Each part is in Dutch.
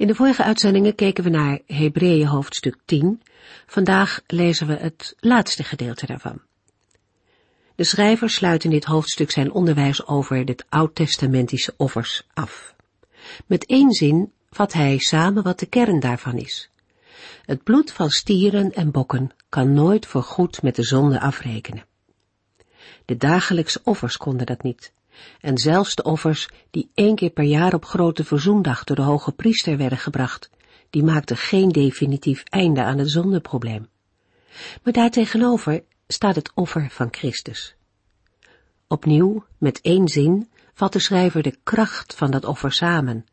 In de vorige uitzendingen keken we naar Hebreeën hoofdstuk 10. Vandaag lezen we het laatste gedeelte daarvan. De schrijver sluit in dit hoofdstuk zijn onderwijs over de oud-testamentische offers af. Met één zin vat hij samen wat de kern daarvan is. Het bloed van stieren en bokken kan nooit voor goed met de zonde afrekenen. De dagelijkse offers konden dat niet. En zelfs de offers die één keer per jaar op grote verzoendag door de hoge priester werden gebracht, die maakten geen definitief einde aan het zondeprobleem. Maar daartegenover staat het offer van Christus. Opnieuw, met één zin, vat de schrijver de kracht van dat offer samen.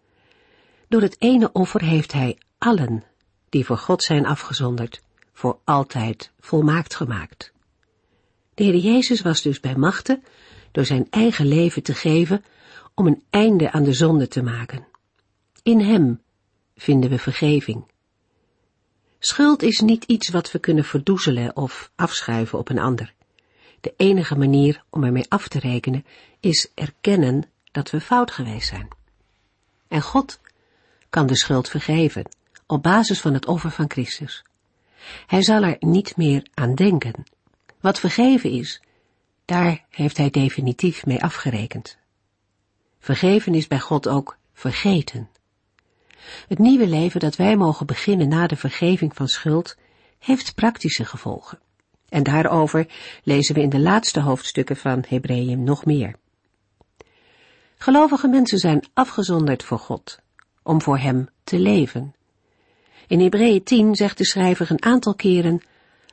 Door het ene offer heeft hij allen, die voor God zijn afgezonderd, voor altijd volmaakt gemaakt. De Heer Jezus was dus bij machten door zijn eigen leven te geven om een einde aan de zonde te maken. In Hem vinden we vergeving. Schuld is niet iets wat we kunnen verdoezelen of afschuiven op een ander. De enige manier om ermee af te rekenen is erkennen dat we fout geweest zijn. En God kan de schuld vergeven op basis van het offer van Christus. Hij zal er niet meer aan denken. Wat vergeven is, daar heeft hij definitief mee afgerekend. Vergeven is bij God ook vergeten. Het nieuwe leven dat wij mogen beginnen na de vergeving van schuld, heeft praktische gevolgen. En daarover lezen we in de laatste hoofdstukken van Hebreeën nog meer. Gelovige mensen zijn afgezonderd voor God, om voor Hem te leven. In Hebreeën 10 zegt de schrijver een aantal keren,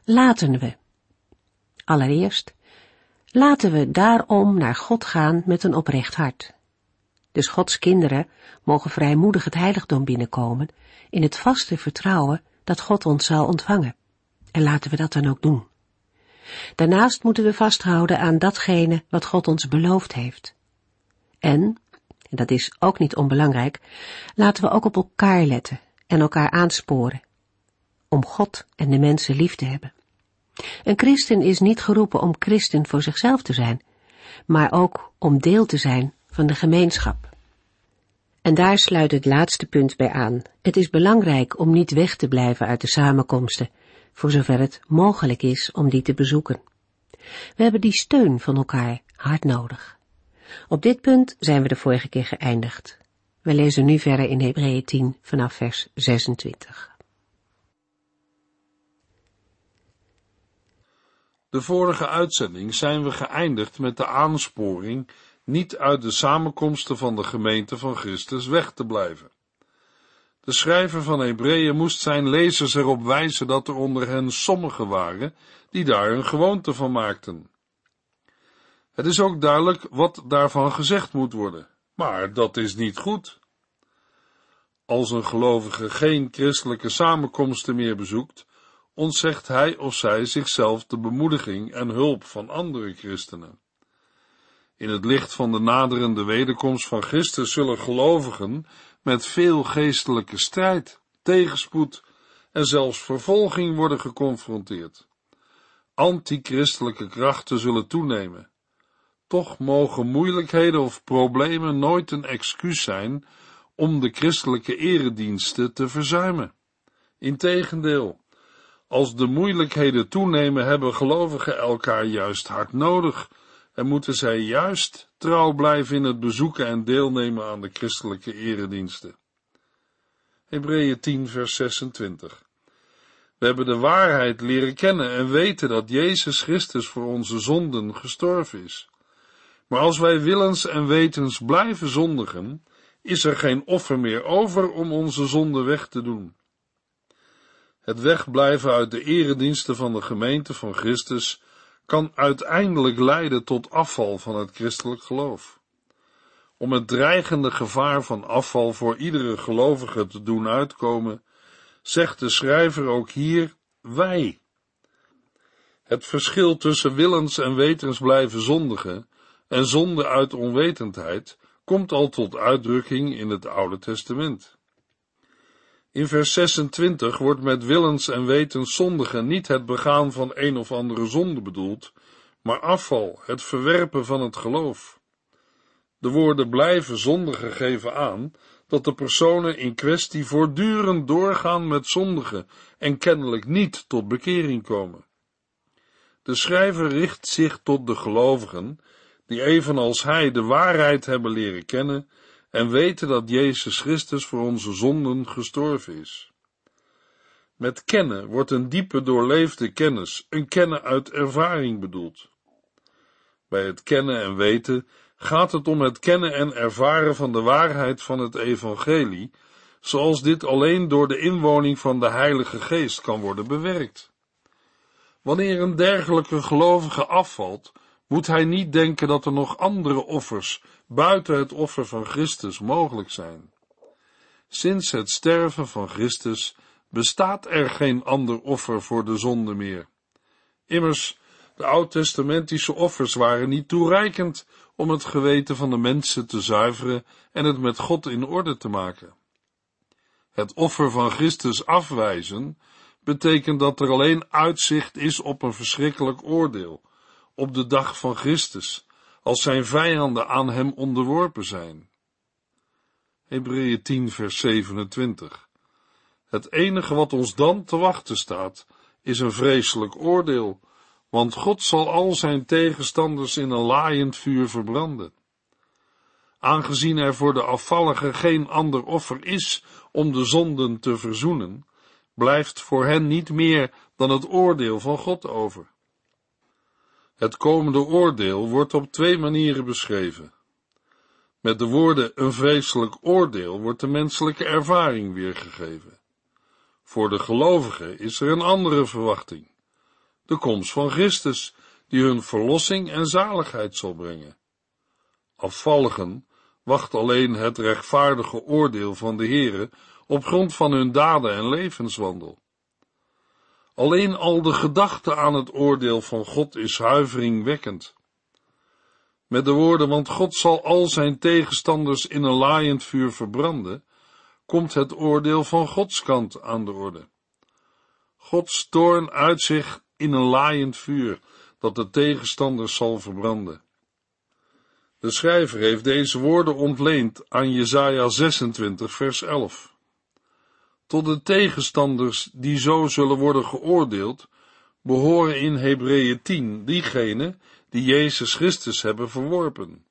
laten we. Allereerst, laten we daarom naar God gaan met een oprecht hart. Dus Gods kinderen mogen vrijmoedig het heiligdom binnenkomen, in het vaste vertrouwen dat God ons zal ontvangen. En laten we dat dan ook doen. Daarnaast moeten we vasthouden aan datgene wat God ons beloofd heeft. En, en dat is ook niet onbelangrijk, laten we ook op elkaar letten en elkaar aansporen, om God en de mensen lief te hebben. Een christen is niet geroepen om christen voor zichzelf te zijn, maar ook om deel te zijn van de gemeenschap. En daar sluit het laatste punt bij aan. Het is belangrijk om niet weg te blijven uit de samenkomsten, voor zover het mogelijk is om die te bezoeken. We hebben die steun van elkaar hard nodig. Op dit punt zijn we de vorige keer geëindigd. We lezen nu verder in Hebreeën 10 vanaf vers 26. De vorige uitzending zijn we geëindigd met de aansporing niet uit de samenkomsten van de gemeente van Christus weg te blijven. De schrijver van Hebreeën moest zijn lezers erop wijzen dat er onder hen sommigen waren die daar een gewoonte van maakten. Het is ook duidelijk wat daarvan gezegd moet worden, maar dat is niet goed. Als een gelovige geen christelijke samenkomsten meer bezoekt, ontzegt hij of zij zichzelf de bemoediging en hulp van andere christenen. In het licht van de naderende wederkomst van Christus zullen gelovigen met veel geestelijke strijd, tegenspoed en zelfs vervolging worden geconfronteerd. Antichristelijke krachten zullen toenemen. Toch mogen moeilijkheden of problemen nooit een excuus zijn om de christelijke erediensten te verzuimen. Integendeel, als de moeilijkheden toenemen, hebben gelovigen elkaar juist hard nodig en moeten zij juist trouw blijven in het bezoeken en deelnemen aan de christelijke erediensten. Hebreeën 10 vers 26 We hebben de waarheid leren kennen en weten dat Jezus Christus voor onze zonden gestorven is. Maar als wij willens en wetens blijven zondigen, is er geen offer meer over om onze zonden weg te doen. Het wegblijven uit de erediensten van de gemeente van Christus kan uiteindelijk leiden tot afval van het christelijk geloof. om het dreigende gevaar van afval voor iedere gelovige te doen uitkomen, zegt de schrijver ook hier wij. Het verschil tussen willens en wetens blijven zondigen en zonde uit onwetendheid komt al tot uitdrukking in het Oude Testament. In vers 26 wordt met willens en wetens zondigen niet het begaan van een of andere zonde bedoeld, maar afval, het verwerpen van het geloof. De woorden blijven zondigen geven aan dat de personen in kwestie voortdurend doorgaan met zondigen en kennelijk niet tot bekering komen. De schrijver richt zich tot de gelovigen, die evenals hij de waarheid hebben leren kennen en weten dat Jezus Christus voor onze zonden gestorven is. Met kennen wordt een diepe doorleefde kennis, een kennen uit ervaring bedoeld. Bij het kennen en weten gaat het om het kennen en ervaren van de waarheid van het evangelie, zoals dit alleen door de inwoning van de Heilige Geest kan worden bewerkt. Wanneer een dergelijke gelovige afvalt, moet hij niet denken dat er nog andere offers buiten het offer van Christus mogelijk zijn. Sinds het sterven van Christus bestaat er geen ander offer voor de zonde meer. Immers, de oud-testamentische offers waren niet toereikend om het geweten van de mensen te zuiveren en het met God in orde te maken. Het offer van Christus afwijzen betekent dat er alleen uitzicht is op een verschrikkelijk oordeel, op de dag van Christus, als zijn vijanden aan hem onderworpen zijn. Hebreeën 10 vers 27 Het enige wat ons dan te wachten staat, is een vreselijk oordeel, want God zal al zijn tegenstanders in een laaiend vuur verbranden. Aangezien er voor de afvallige geen ander offer is om de zonden te verzoenen, blijft voor hen niet meer dan het oordeel van God over. Het komende oordeel wordt op twee manieren beschreven. Met de woorden een vreselijk oordeel wordt de menselijke ervaring weergegeven. Voor de gelovigen is er een andere verwachting. De komst van Christus, die hun verlossing en zaligheid zal brengen. Afvalligen wacht alleen het rechtvaardige oordeel van de Heere op grond van hun daden en levenswandel. Alleen al de gedachte aan het oordeel van God is huiveringwekkend. Met de woorden, want God zal al zijn tegenstanders in een laaiend vuur verbranden, komt het oordeel van Gods kant aan de orde. Gods toorn uit zich in een laaiend vuur, dat de tegenstanders zal verbranden. De schrijver heeft deze woorden ontleend aan Jesaja 26 vers 11. Tot de tegenstanders die zo zullen worden geoordeeld, behoren in Hebreeën 10 diegenen die Jezus Christus hebben verworpen.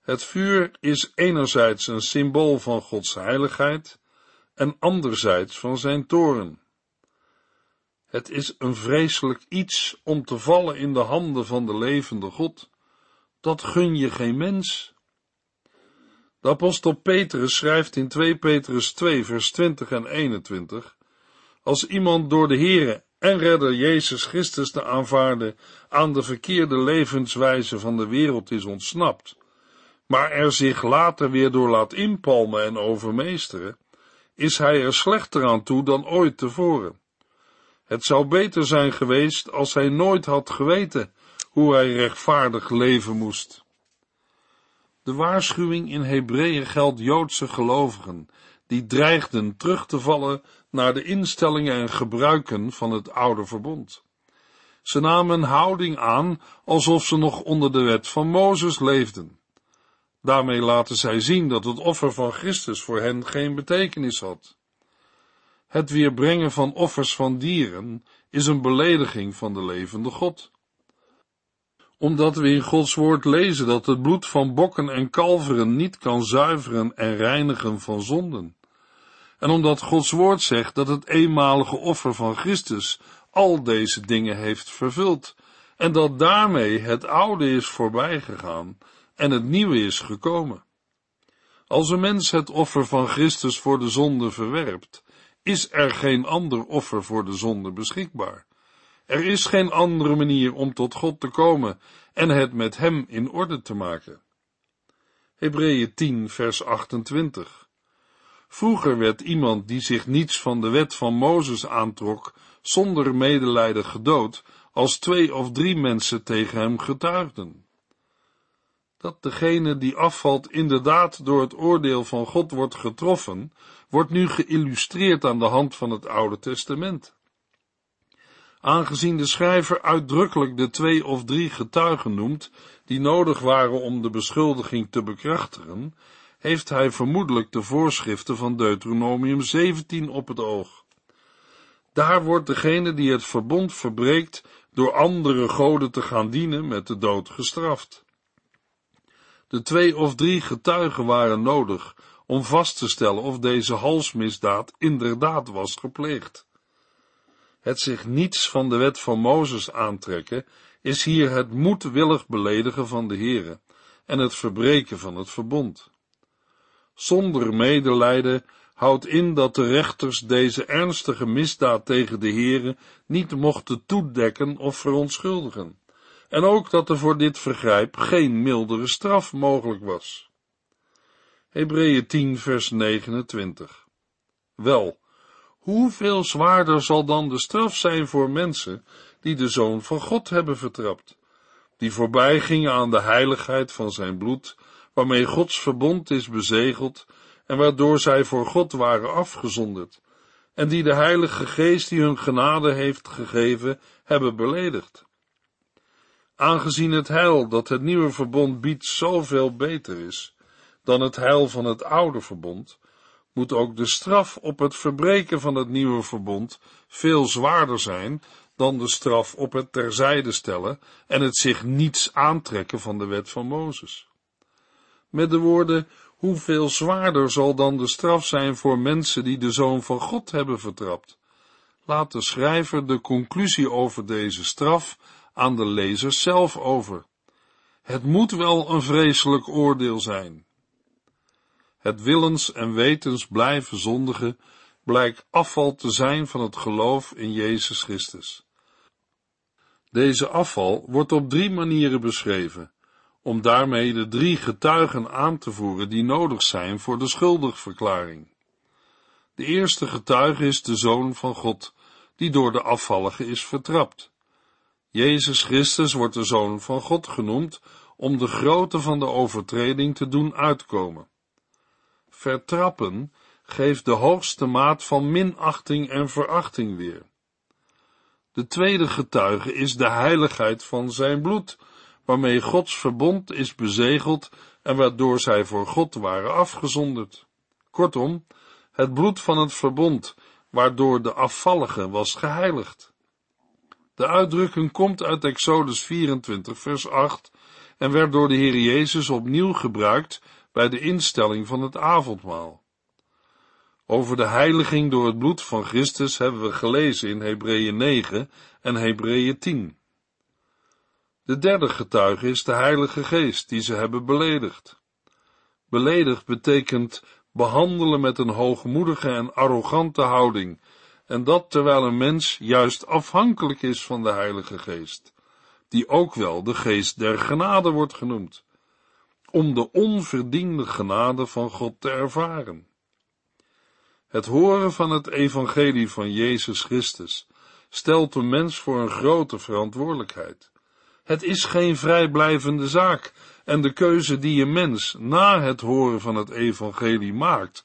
Het vuur is enerzijds een symbool van Gods heiligheid en anderzijds van zijn toren. Het is een vreselijk iets om te vallen in de handen van de levende God. Dat gun je geen mens. De apostel Petrus schrijft in 2 Petrus 2 vers 20 en 21, als iemand door de Heere en redder Jezus Christus te aanvaarden aan de verkeerde levenswijze van de wereld is ontsnapt, maar er zich later weer door laat inpalmen en overmeesteren, is hij er slechter aan toe dan ooit tevoren. Het zou beter zijn geweest als hij nooit had geweten hoe hij rechtvaardig leven moest. De waarschuwing in Hebreeën geldt Joodse gelovigen, die dreigden terug te vallen naar de instellingen en gebruiken van het oude verbond. Ze namen een houding aan alsof ze nog onder de wet van Mozes leefden. Daarmee laten zij zien dat het offer van Christus voor hen geen betekenis had. Het weerbrengen van offers van dieren is een belediging van de levende God omdat we in Gods woord lezen dat het bloed van bokken en kalveren niet kan zuiveren en reinigen van zonden. En omdat Gods woord zegt dat het eenmalige offer van Christus al deze dingen heeft vervuld, en dat daarmee het oude is voorbijgegaan en het nieuwe is gekomen. Als een mens het offer van Christus voor de zonde verwerpt, is er geen ander offer voor de zonde beschikbaar. Er is geen andere manier om tot God te komen en het met Hem in orde te maken. Hebreeën 10 vers 28. Vroeger werd iemand die zich niets van de wet van Mozes aantrok, zonder medelijden gedood, als twee of drie mensen tegen hem getuigden. Dat degene die afvalt inderdaad door het oordeel van God wordt getroffen, wordt nu geïllustreerd aan de hand van het Oude Testament. Aangezien de schrijver uitdrukkelijk de twee of drie getuigen noemt, die nodig waren om de beschuldiging te bekrachtigen, heeft hij vermoedelijk de voorschriften van Deuteronomium 17 op het oog. Daar wordt degene die het verbond verbreekt door andere goden te gaan dienen met de dood gestraft. De twee of drie getuigen waren nodig om vast te stellen of deze halsmisdaad inderdaad was gepleegd. Het zich niets van de wet van Mozes aantrekken is hier het moedwillig beledigen van de Heere en het verbreken van het verbond. Zonder medelijden houdt in dat de rechters deze ernstige misdaad tegen de Heere niet mochten toedekken of verontschuldigen, en ook dat er voor dit vergrijp geen mildere straf mogelijk was. Hebreeën 10 vers 29 Wel, hoeveel zwaarder zal dan de straf zijn voor mensen die de Zoon van God hebben vertrapt, die voorbij gingen aan de heiligheid van zijn bloed, waarmee Gods verbond is bezegeld en waardoor zij voor God waren afgezonderd, en die de Heilige Geest die hun genade heeft gegeven, hebben beledigd. Aangezien het heil dat het nieuwe verbond biedt zoveel beter is dan het heil van het oude verbond, moet ook de straf op het verbreken van het nieuwe verbond veel zwaarder zijn dan de straf op het terzijde stellen en het zich niets aantrekken van de wet van Mozes. Met de woorden, hoeveel zwaarder zal dan de straf zijn voor mensen die de Zoon van God hebben vertrapt? Laat de schrijver de conclusie over deze straf aan de lezer zelf over. Het moet wel een vreselijk oordeel zijn. Het willens en wetens blijven zondigen blijkt afval te zijn van het geloof in Jezus Christus. Deze afval wordt op drie manieren beschreven, om daarmee de drie getuigen aan te voeren die nodig zijn voor de schuldigverklaring. De eerste getuige is de Zoon van God, die door de afvallige is vertrapt. Jezus Christus wordt de Zoon van God genoemd om de grootte van de overtreding te doen uitkomen. Vertrappen geeft de hoogste maat van minachting en verachting weer. De tweede getuige is de heiligheid van zijn bloed, waarmee Gods verbond is bezegeld en waardoor zij voor God waren afgezonderd. Kortom, het bloed van het verbond, waardoor de afvallige was geheiligd. De uitdrukking komt uit Exodus 24, vers 8 en werd door de Heer Jezus opnieuw gebruikt bij de instelling van het avondmaal. Over de heiliging door het bloed van Christus hebben we gelezen in Hebreeën 9 en Hebreeën 10. De derde getuige is de Heilige Geest, die ze hebben beledigd. Beledigd betekent behandelen met een hoogmoedige en arrogante houding, en dat terwijl een mens juist afhankelijk is van de Heilige Geest, die ook wel de Geest der genade wordt genoemd, om de onverdiende genade van God te ervaren. Het horen van het evangelie van Jezus Christus stelt de mens voor een grote verantwoordelijkheid. Het is geen vrijblijvende zaak en de keuze die een mens na het horen van het evangelie maakt,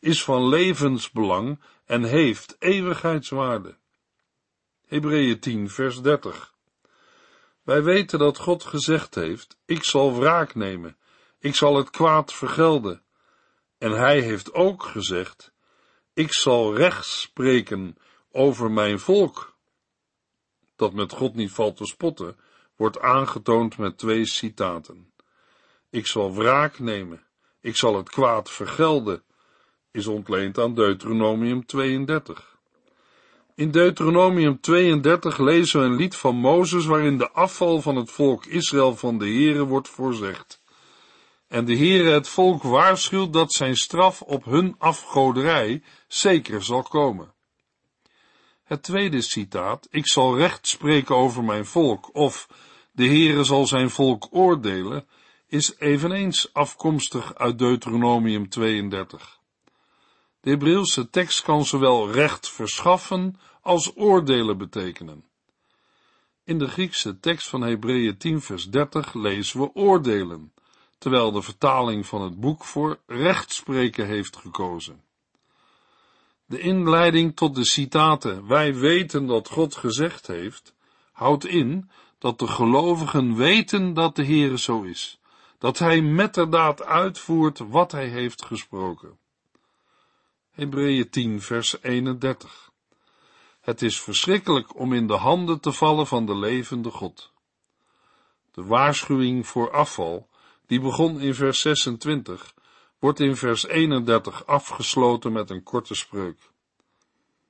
is van levensbelang en heeft eeuwigheidswaarde. Hebreeën 10 vers 30 Wij weten dat God gezegd heeft, ik zal wraak nemen, ik zal het kwaad vergelden. En hij heeft ook gezegd, ik zal recht spreken over mijn volk. Dat met God niet valt te spotten, wordt aangetoond met twee citaten. Ik zal wraak nemen, ik zal het kwaad vergelden, is ontleend aan Deuteronomium 32. In Deuteronomium 32 lezen we een lied van Mozes waarin de afval van het volk Israël van de Heere wordt voorzegd. En de Heere het volk waarschuwt dat zijn straf op hun afgoderij zeker zal komen. Het tweede citaat, ik zal recht spreken over mijn volk, of de Heere zal zijn volk oordelen, is eveneens afkomstig uit Deuteronomium 32. De Hebreeuwse tekst kan zowel recht verschaffen als oordelen betekenen. In de Griekse tekst van Hebreeën 10 vers 30 lezen we oordelen, terwijl de vertaling van het boek voor rechtspreken heeft gekozen. De inleiding tot de citaten Wij weten dat God gezegd heeft, houdt in dat de gelovigen weten dat de Heere zo is, dat Hij metterdaad uitvoert wat Hij heeft gesproken. Hebreeën 10 vers 31 Het is verschrikkelijk om in de handen te vallen van de levende God. De waarschuwing voor afval, die begon in vers 26, wordt in vers 31 afgesloten met een korte spreuk.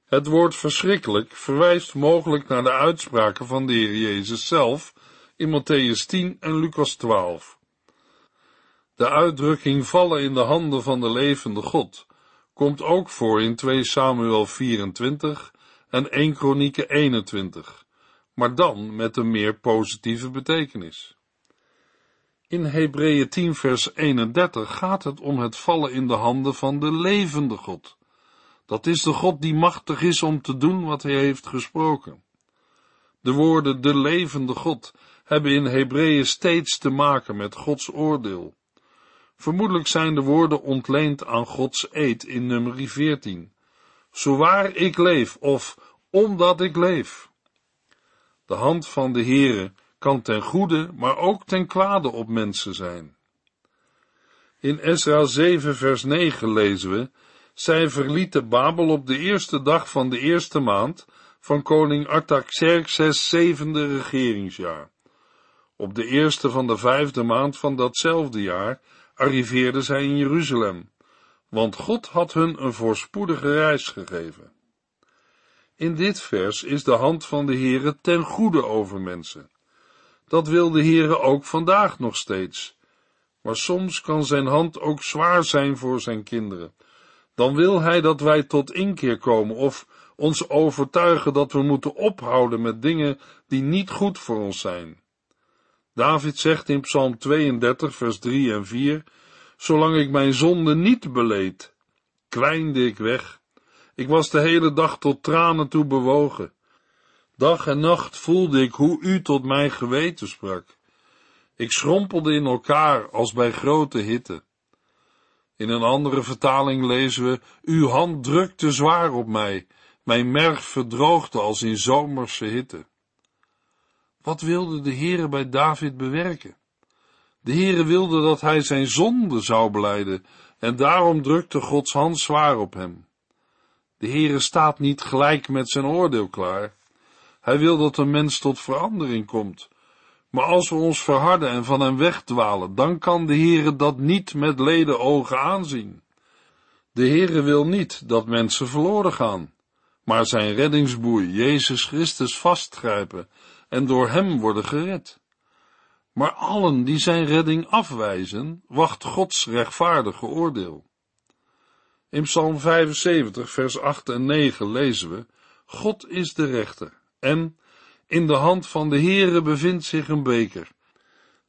Het woord verschrikkelijk verwijst mogelijk naar de uitspraken van de Heer Jezus zelf in Matthäus 10 en Lucas 12. De uitdrukking vallen in de handen van de levende God komt ook voor in 2 Samuel 24 en 1 Kronieken 21, maar dan met een meer positieve betekenis. In Hebreeën 10 vers 31 gaat het om het vallen in de handen van de levende God. Dat is de God die machtig is om te doen wat hij heeft gesproken. De woorden de levende God hebben in Hebreeën steeds te maken met Gods oordeel. Vermoedelijk zijn de woorden ontleend aan Gods eed in nummer 14. Zowaar ik leef, of omdat ik leef. De hand van de Heere kan ten goede, maar ook ten kwade op mensen zijn. In Esra 7 vers 9 lezen we, zij verlieten Babel op de eerste dag van de eerste maand van koning Artaxerxes zevende regeringsjaar. Op de eerste van de vijfde maand van datzelfde jaar arriveerden zij in Jeruzalem, want God had hun een voorspoedige reis gegeven. In dit vers is de hand van de Heere ten goede over mensen. Dat wil de Heere ook vandaag nog steeds. Maar soms kan zijn hand ook zwaar zijn voor zijn kinderen. Dan wil hij dat wij tot inkeer komen of ons overtuigen dat we moeten ophouden met dingen die niet goed voor ons zijn. David zegt in Psalm 32, vers 3 en 4, Zolang ik mijn zonde niet beleed, kwijnde ik weg. Ik was de hele dag tot tranen toe bewogen. Dag en nacht voelde ik hoe u tot mijn geweten sprak. Ik schrompelde in elkaar als bij grote hitte. In een andere vertaling lezen we, uw hand drukte zwaar op mij, mijn merg verdroogde als in zomerse hitte. Wat wilde de Heere bij David bewerken? De Heere wilde dat hij zijn zonde zou beleiden, en daarom drukte Gods hand zwaar op hem. De Heere staat niet gelijk met zijn oordeel klaar. Hij wil dat een mens tot verandering komt. Maar als we ons verharden en van hem wegdwalen, dan kan de Heere dat niet met leden ogen aanzien. De Heere wil niet dat mensen verloren gaan, maar zijn reddingsboei, Jezus Christus, vastgrijpen en door hem worden gered. Maar allen die zijn redding afwijzen, wacht Gods rechtvaardige oordeel. In Psalm 75, vers 8 en 9 lezen we, God is de rechter, en in de hand van de Heere bevindt zich een beker.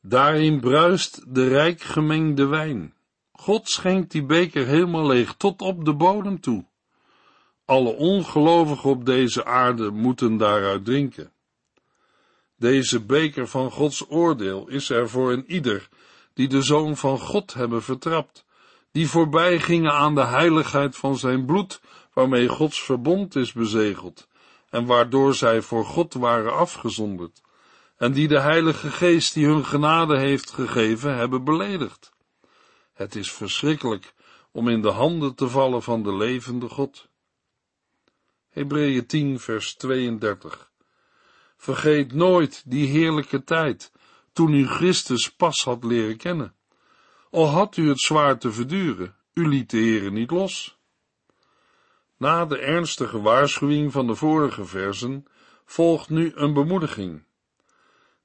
Daarin bruist de rijk gemengde wijn. God schenkt die beker helemaal leeg, tot op de bodem toe. Alle ongelovigen op deze aarde moeten daaruit drinken. Deze beker van Gods oordeel is er voor een ieder die de Zoon van God hebben vertrapt, die voorbij gingen aan de heiligheid van zijn bloed, waarmee Gods verbond is bezegeld, en waardoor zij voor God waren afgezonderd, en die de Heilige Geest die hun genade heeft gegeven, hebben beledigd. Het is verschrikkelijk om in de handen te vallen van de levende God. Hebreeën 10 vers 32 Vergeet nooit die heerlijke tijd, toen u Christus pas had leren kennen. Al had u het zwaar te verduren, u liet de Heere niet los. Na de ernstige waarschuwing van de vorige versen volgt nu een bemoediging.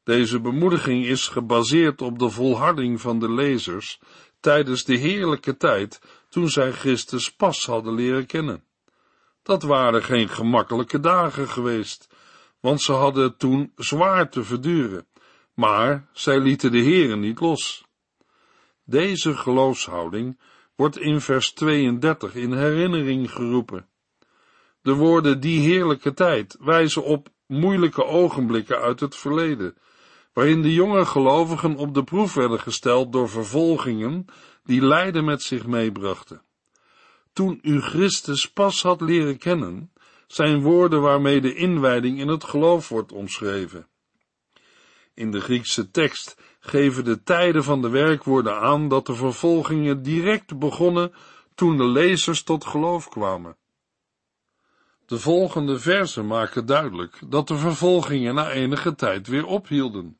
Deze bemoediging is gebaseerd op de volharding van de lezers tijdens de heerlijke tijd toen zij Christus pas hadden leren kennen. Dat waren geen gemakkelijke dagen geweest, want ze hadden toen zwaar te verduren, maar zij lieten de Heeren niet los. Deze geloofshouding wordt in vers 32 in herinnering geroepen. De woorden die heerlijke tijd wijzen op moeilijke ogenblikken uit het verleden, waarin de jonge gelovigen op de proef werden gesteld door vervolgingen die lijden met zich meebrachten. Toen u Christus pas had leren kennen, zijn woorden waarmee de inwijding in het geloof wordt omschreven. In de Griekse tekst geven de tijden van de werkwoorden aan dat de vervolgingen direct begonnen toen de lezers tot geloof kwamen. De volgende versen maken duidelijk dat de vervolgingen na enige tijd weer ophielden.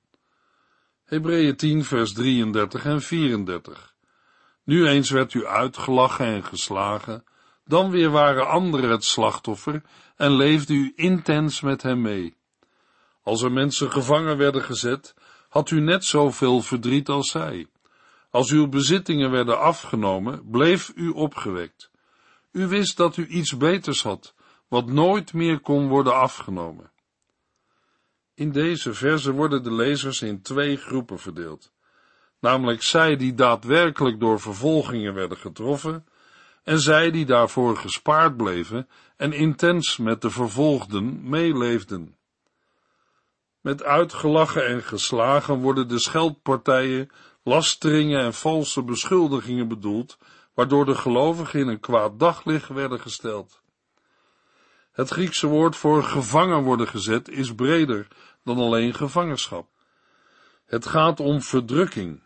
Hebreeën 10 vers 33 en 34. Nu eens werd u uitgelachen en geslagen, dan weer waren anderen het slachtoffer en leefde u intens met hem mee. Als er mensen gevangen werden gezet, had u net zoveel verdriet als zij. Als uw bezittingen werden afgenomen, bleef u opgewekt. U wist dat u iets beters had, wat nooit meer kon worden afgenomen. In deze verse worden de lezers in twee groepen verdeeld, namelijk zij die daadwerkelijk door vervolgingen werden getroffen, en zij die daarvoor gespaard bleven en intens met de vervolgden meeleefden. Met uitgelachen en geslagen worden de scheldpartijen, lasteringen en valse beschuldigingen bedoeld, waardoor de gelovigen in een kwaad daglicht werden gesteld. Het Griekse woord voor gevangen worden gezet is breder dan alleen gevangenschap. Het gaat om verdrukking.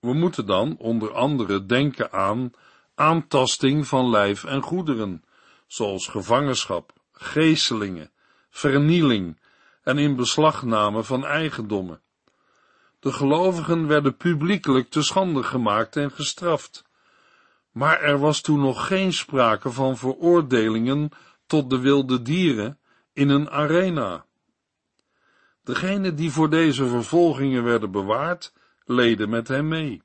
We moeten dan onder andere denken aan aantasting van lijf en goederen, zoals gevangenschap, geestelingen, vernieling en in beslagname van eigendommen. De gelovigen werden publiekelijk te schande gemaakt en gestraft. Maar er was toen nog geen sprake van veroordelingen tot de wilde dieren in een arena. Degenen die voor deze vervolgingen werden bewaard, leden met hem mee.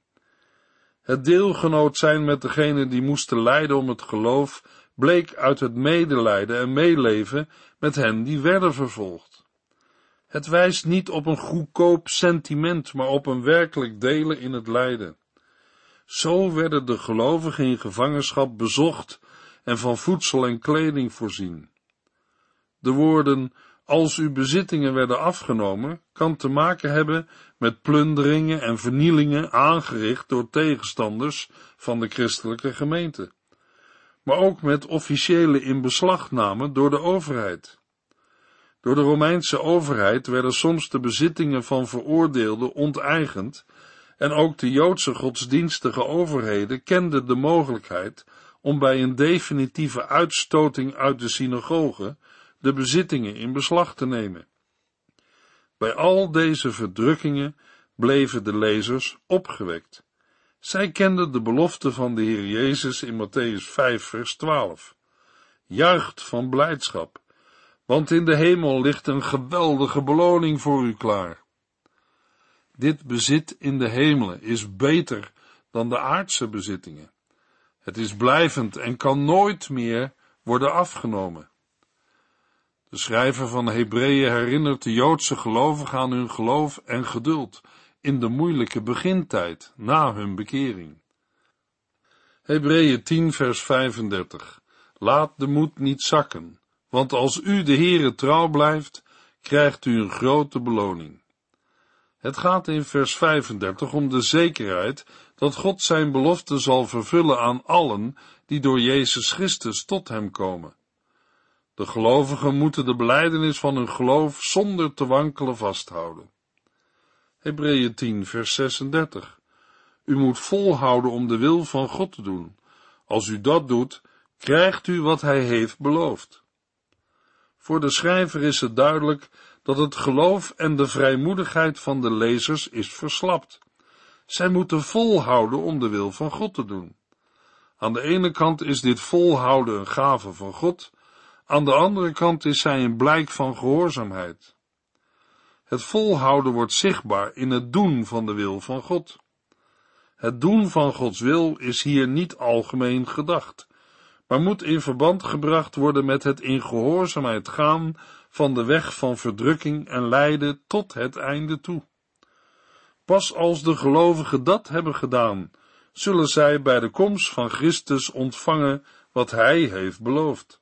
Het deelgenoot zijn met degenen die moesten lijden om het geloof, bleek uit het medelijden en meeleven met hen die werden vervolgd. Het wijst niet op een goedkoop sentiment, maar op een werkelijk delen in het lijden. Zo werden de gelovigen in gevangenschap bezocht en van voedsel en kleding voorzien. De woorden als uw bezittingen werden afgenomen, kan te maken hebben met plunderingen en vernielingen aangericht door tegenstanders van de christelijke gemeente, maar ook met officiële inbeslagname door de overheid. Door de Romeinse overheid werden soms de bezittingen van veroordeelden onteigend en ook de Joodse godsdienstige overheden kenden de mogelijkheid om bij een definitieve uitstoting uit de synagoge de bezittingen in beslag te nemen. Bij al deze verdrukkingen bleven de lezers opgewekt. Zij kenden de belofte van de Heer Jezus in Matthäus 5, vers 12. Juicht van blijdschap, want in de hemel ligt een geweldige beloning voor u klaar. Dit bezit in de hemelen is beter dan de aardse bezittingen. Het is blijvend en kan nooit meer worden afgenomen. De schrijver van Hebreeën herinnert de Joodse gelovigen aan hun geloof en geduld in de moeilijke begintijd na hun bekering. Hebreeën 10 vers 35 Laat de moed niet zakken, want als u de Heere trouw blijft, krijgt u een grote beloning. Het gaat in vers 35 om de zekerheid dat God zijn belofte zal vervullen aan allen die door Jezus Christus tot hem komen. De gelovigen moeten de belijdenis van hun geloof zonder te wankelen vasthouden. Hebreeën 10 vers 36 U moet volhouden om de wil van God te doen. Als u dat doet, krijgt u wat hij heeft beloofd. Voor de schrijver is het duidelijk dat het geloof en de vrijmoedigheid van de lezers is verslapt. Zij moeten volhouden om de wil van God te doen. Aan de ene kant is dit volhouden een gave van God, aan de andere kant is zij een blijk van gehoorzaamheid. Het volhouden wordt zichtbaar in het doen van de wil van God. Het doen van Gods wil is hier niet algemeen gedacht, maar moet in verband gebracht worden met het in gehoorzaamheid gaan van de weg van verdrukking en lijden tot het einde toe. Pas als de gelovigen dat hebben gedaan, zullen zij bij de komst van Christus ontvangen wat Hij heeft beloofd.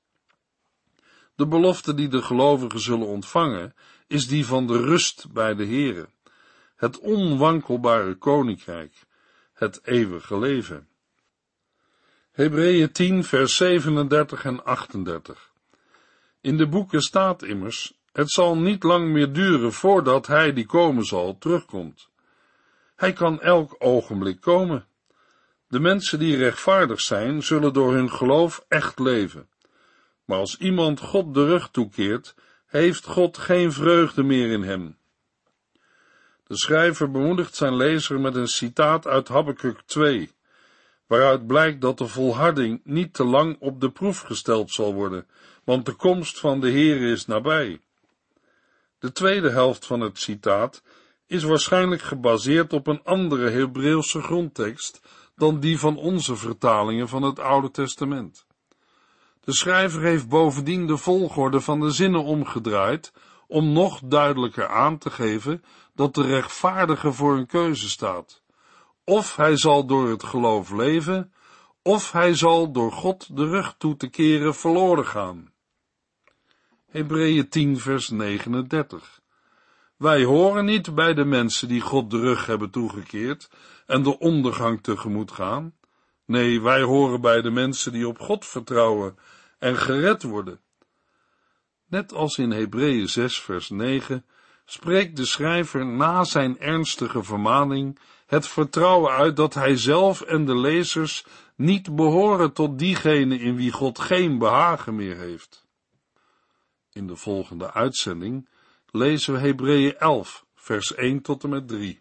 De belofte die de gelovigen zullen ontvangen, is die van de rust bij de Here, het onwankelbare koninkrijk, het eeuwige leven. Hebreeën 10, vers 37 en 38. In de boeken staat immers, het zal niet lang meer duren voordat hij die komen zal terugkomt. Hij kan elk ogenblik komen. De mensen die rechtvaardig zijn, zullen door hun geloof echt leven. Maar als iemand God de rug toekeert, heeft God geen vreugde meer in hem. De schrijver bemoedigt zijn lezer met een citaat uit Habakkuk 2, waaruit blijkt dat de volharding niet te lang op de proef gesteld zal worden, want de komst van de Heer is nabij. De tweede helft van het citaat is waarschijnlijk gebaseerd op een andere Hebreeuwse grondtekst dan die van onze vertalingen van het Oude Testament. De schrijver heeft bovendien de volgorde van de zinnen omgedraaid om nog duidelijker aan te geven dat de rechtvaardige voor een keuze staat. Of hij zal door het geloof leven, of hij zal door God de rug toe te keren verloren gaan. Hebreeën 10 vers 39 Wij horen niet bij de mensen die God de rug hebben toegekeerd en de ondergang tegemoet gaan. Nee, wij horen bij de mensen die op God vertrouwen en gered worden. Net als in Hebreeën 6 vers 9 spreekt de schrijver na zijn ernstige vermaning het vertrouwen uit dat hij zelf en de lezers niet behoren tot diegenen in wie God geen behagen meer heeft. In de volgende uitzending lezen we Hebreeën 11 vers 1 tot en met 3.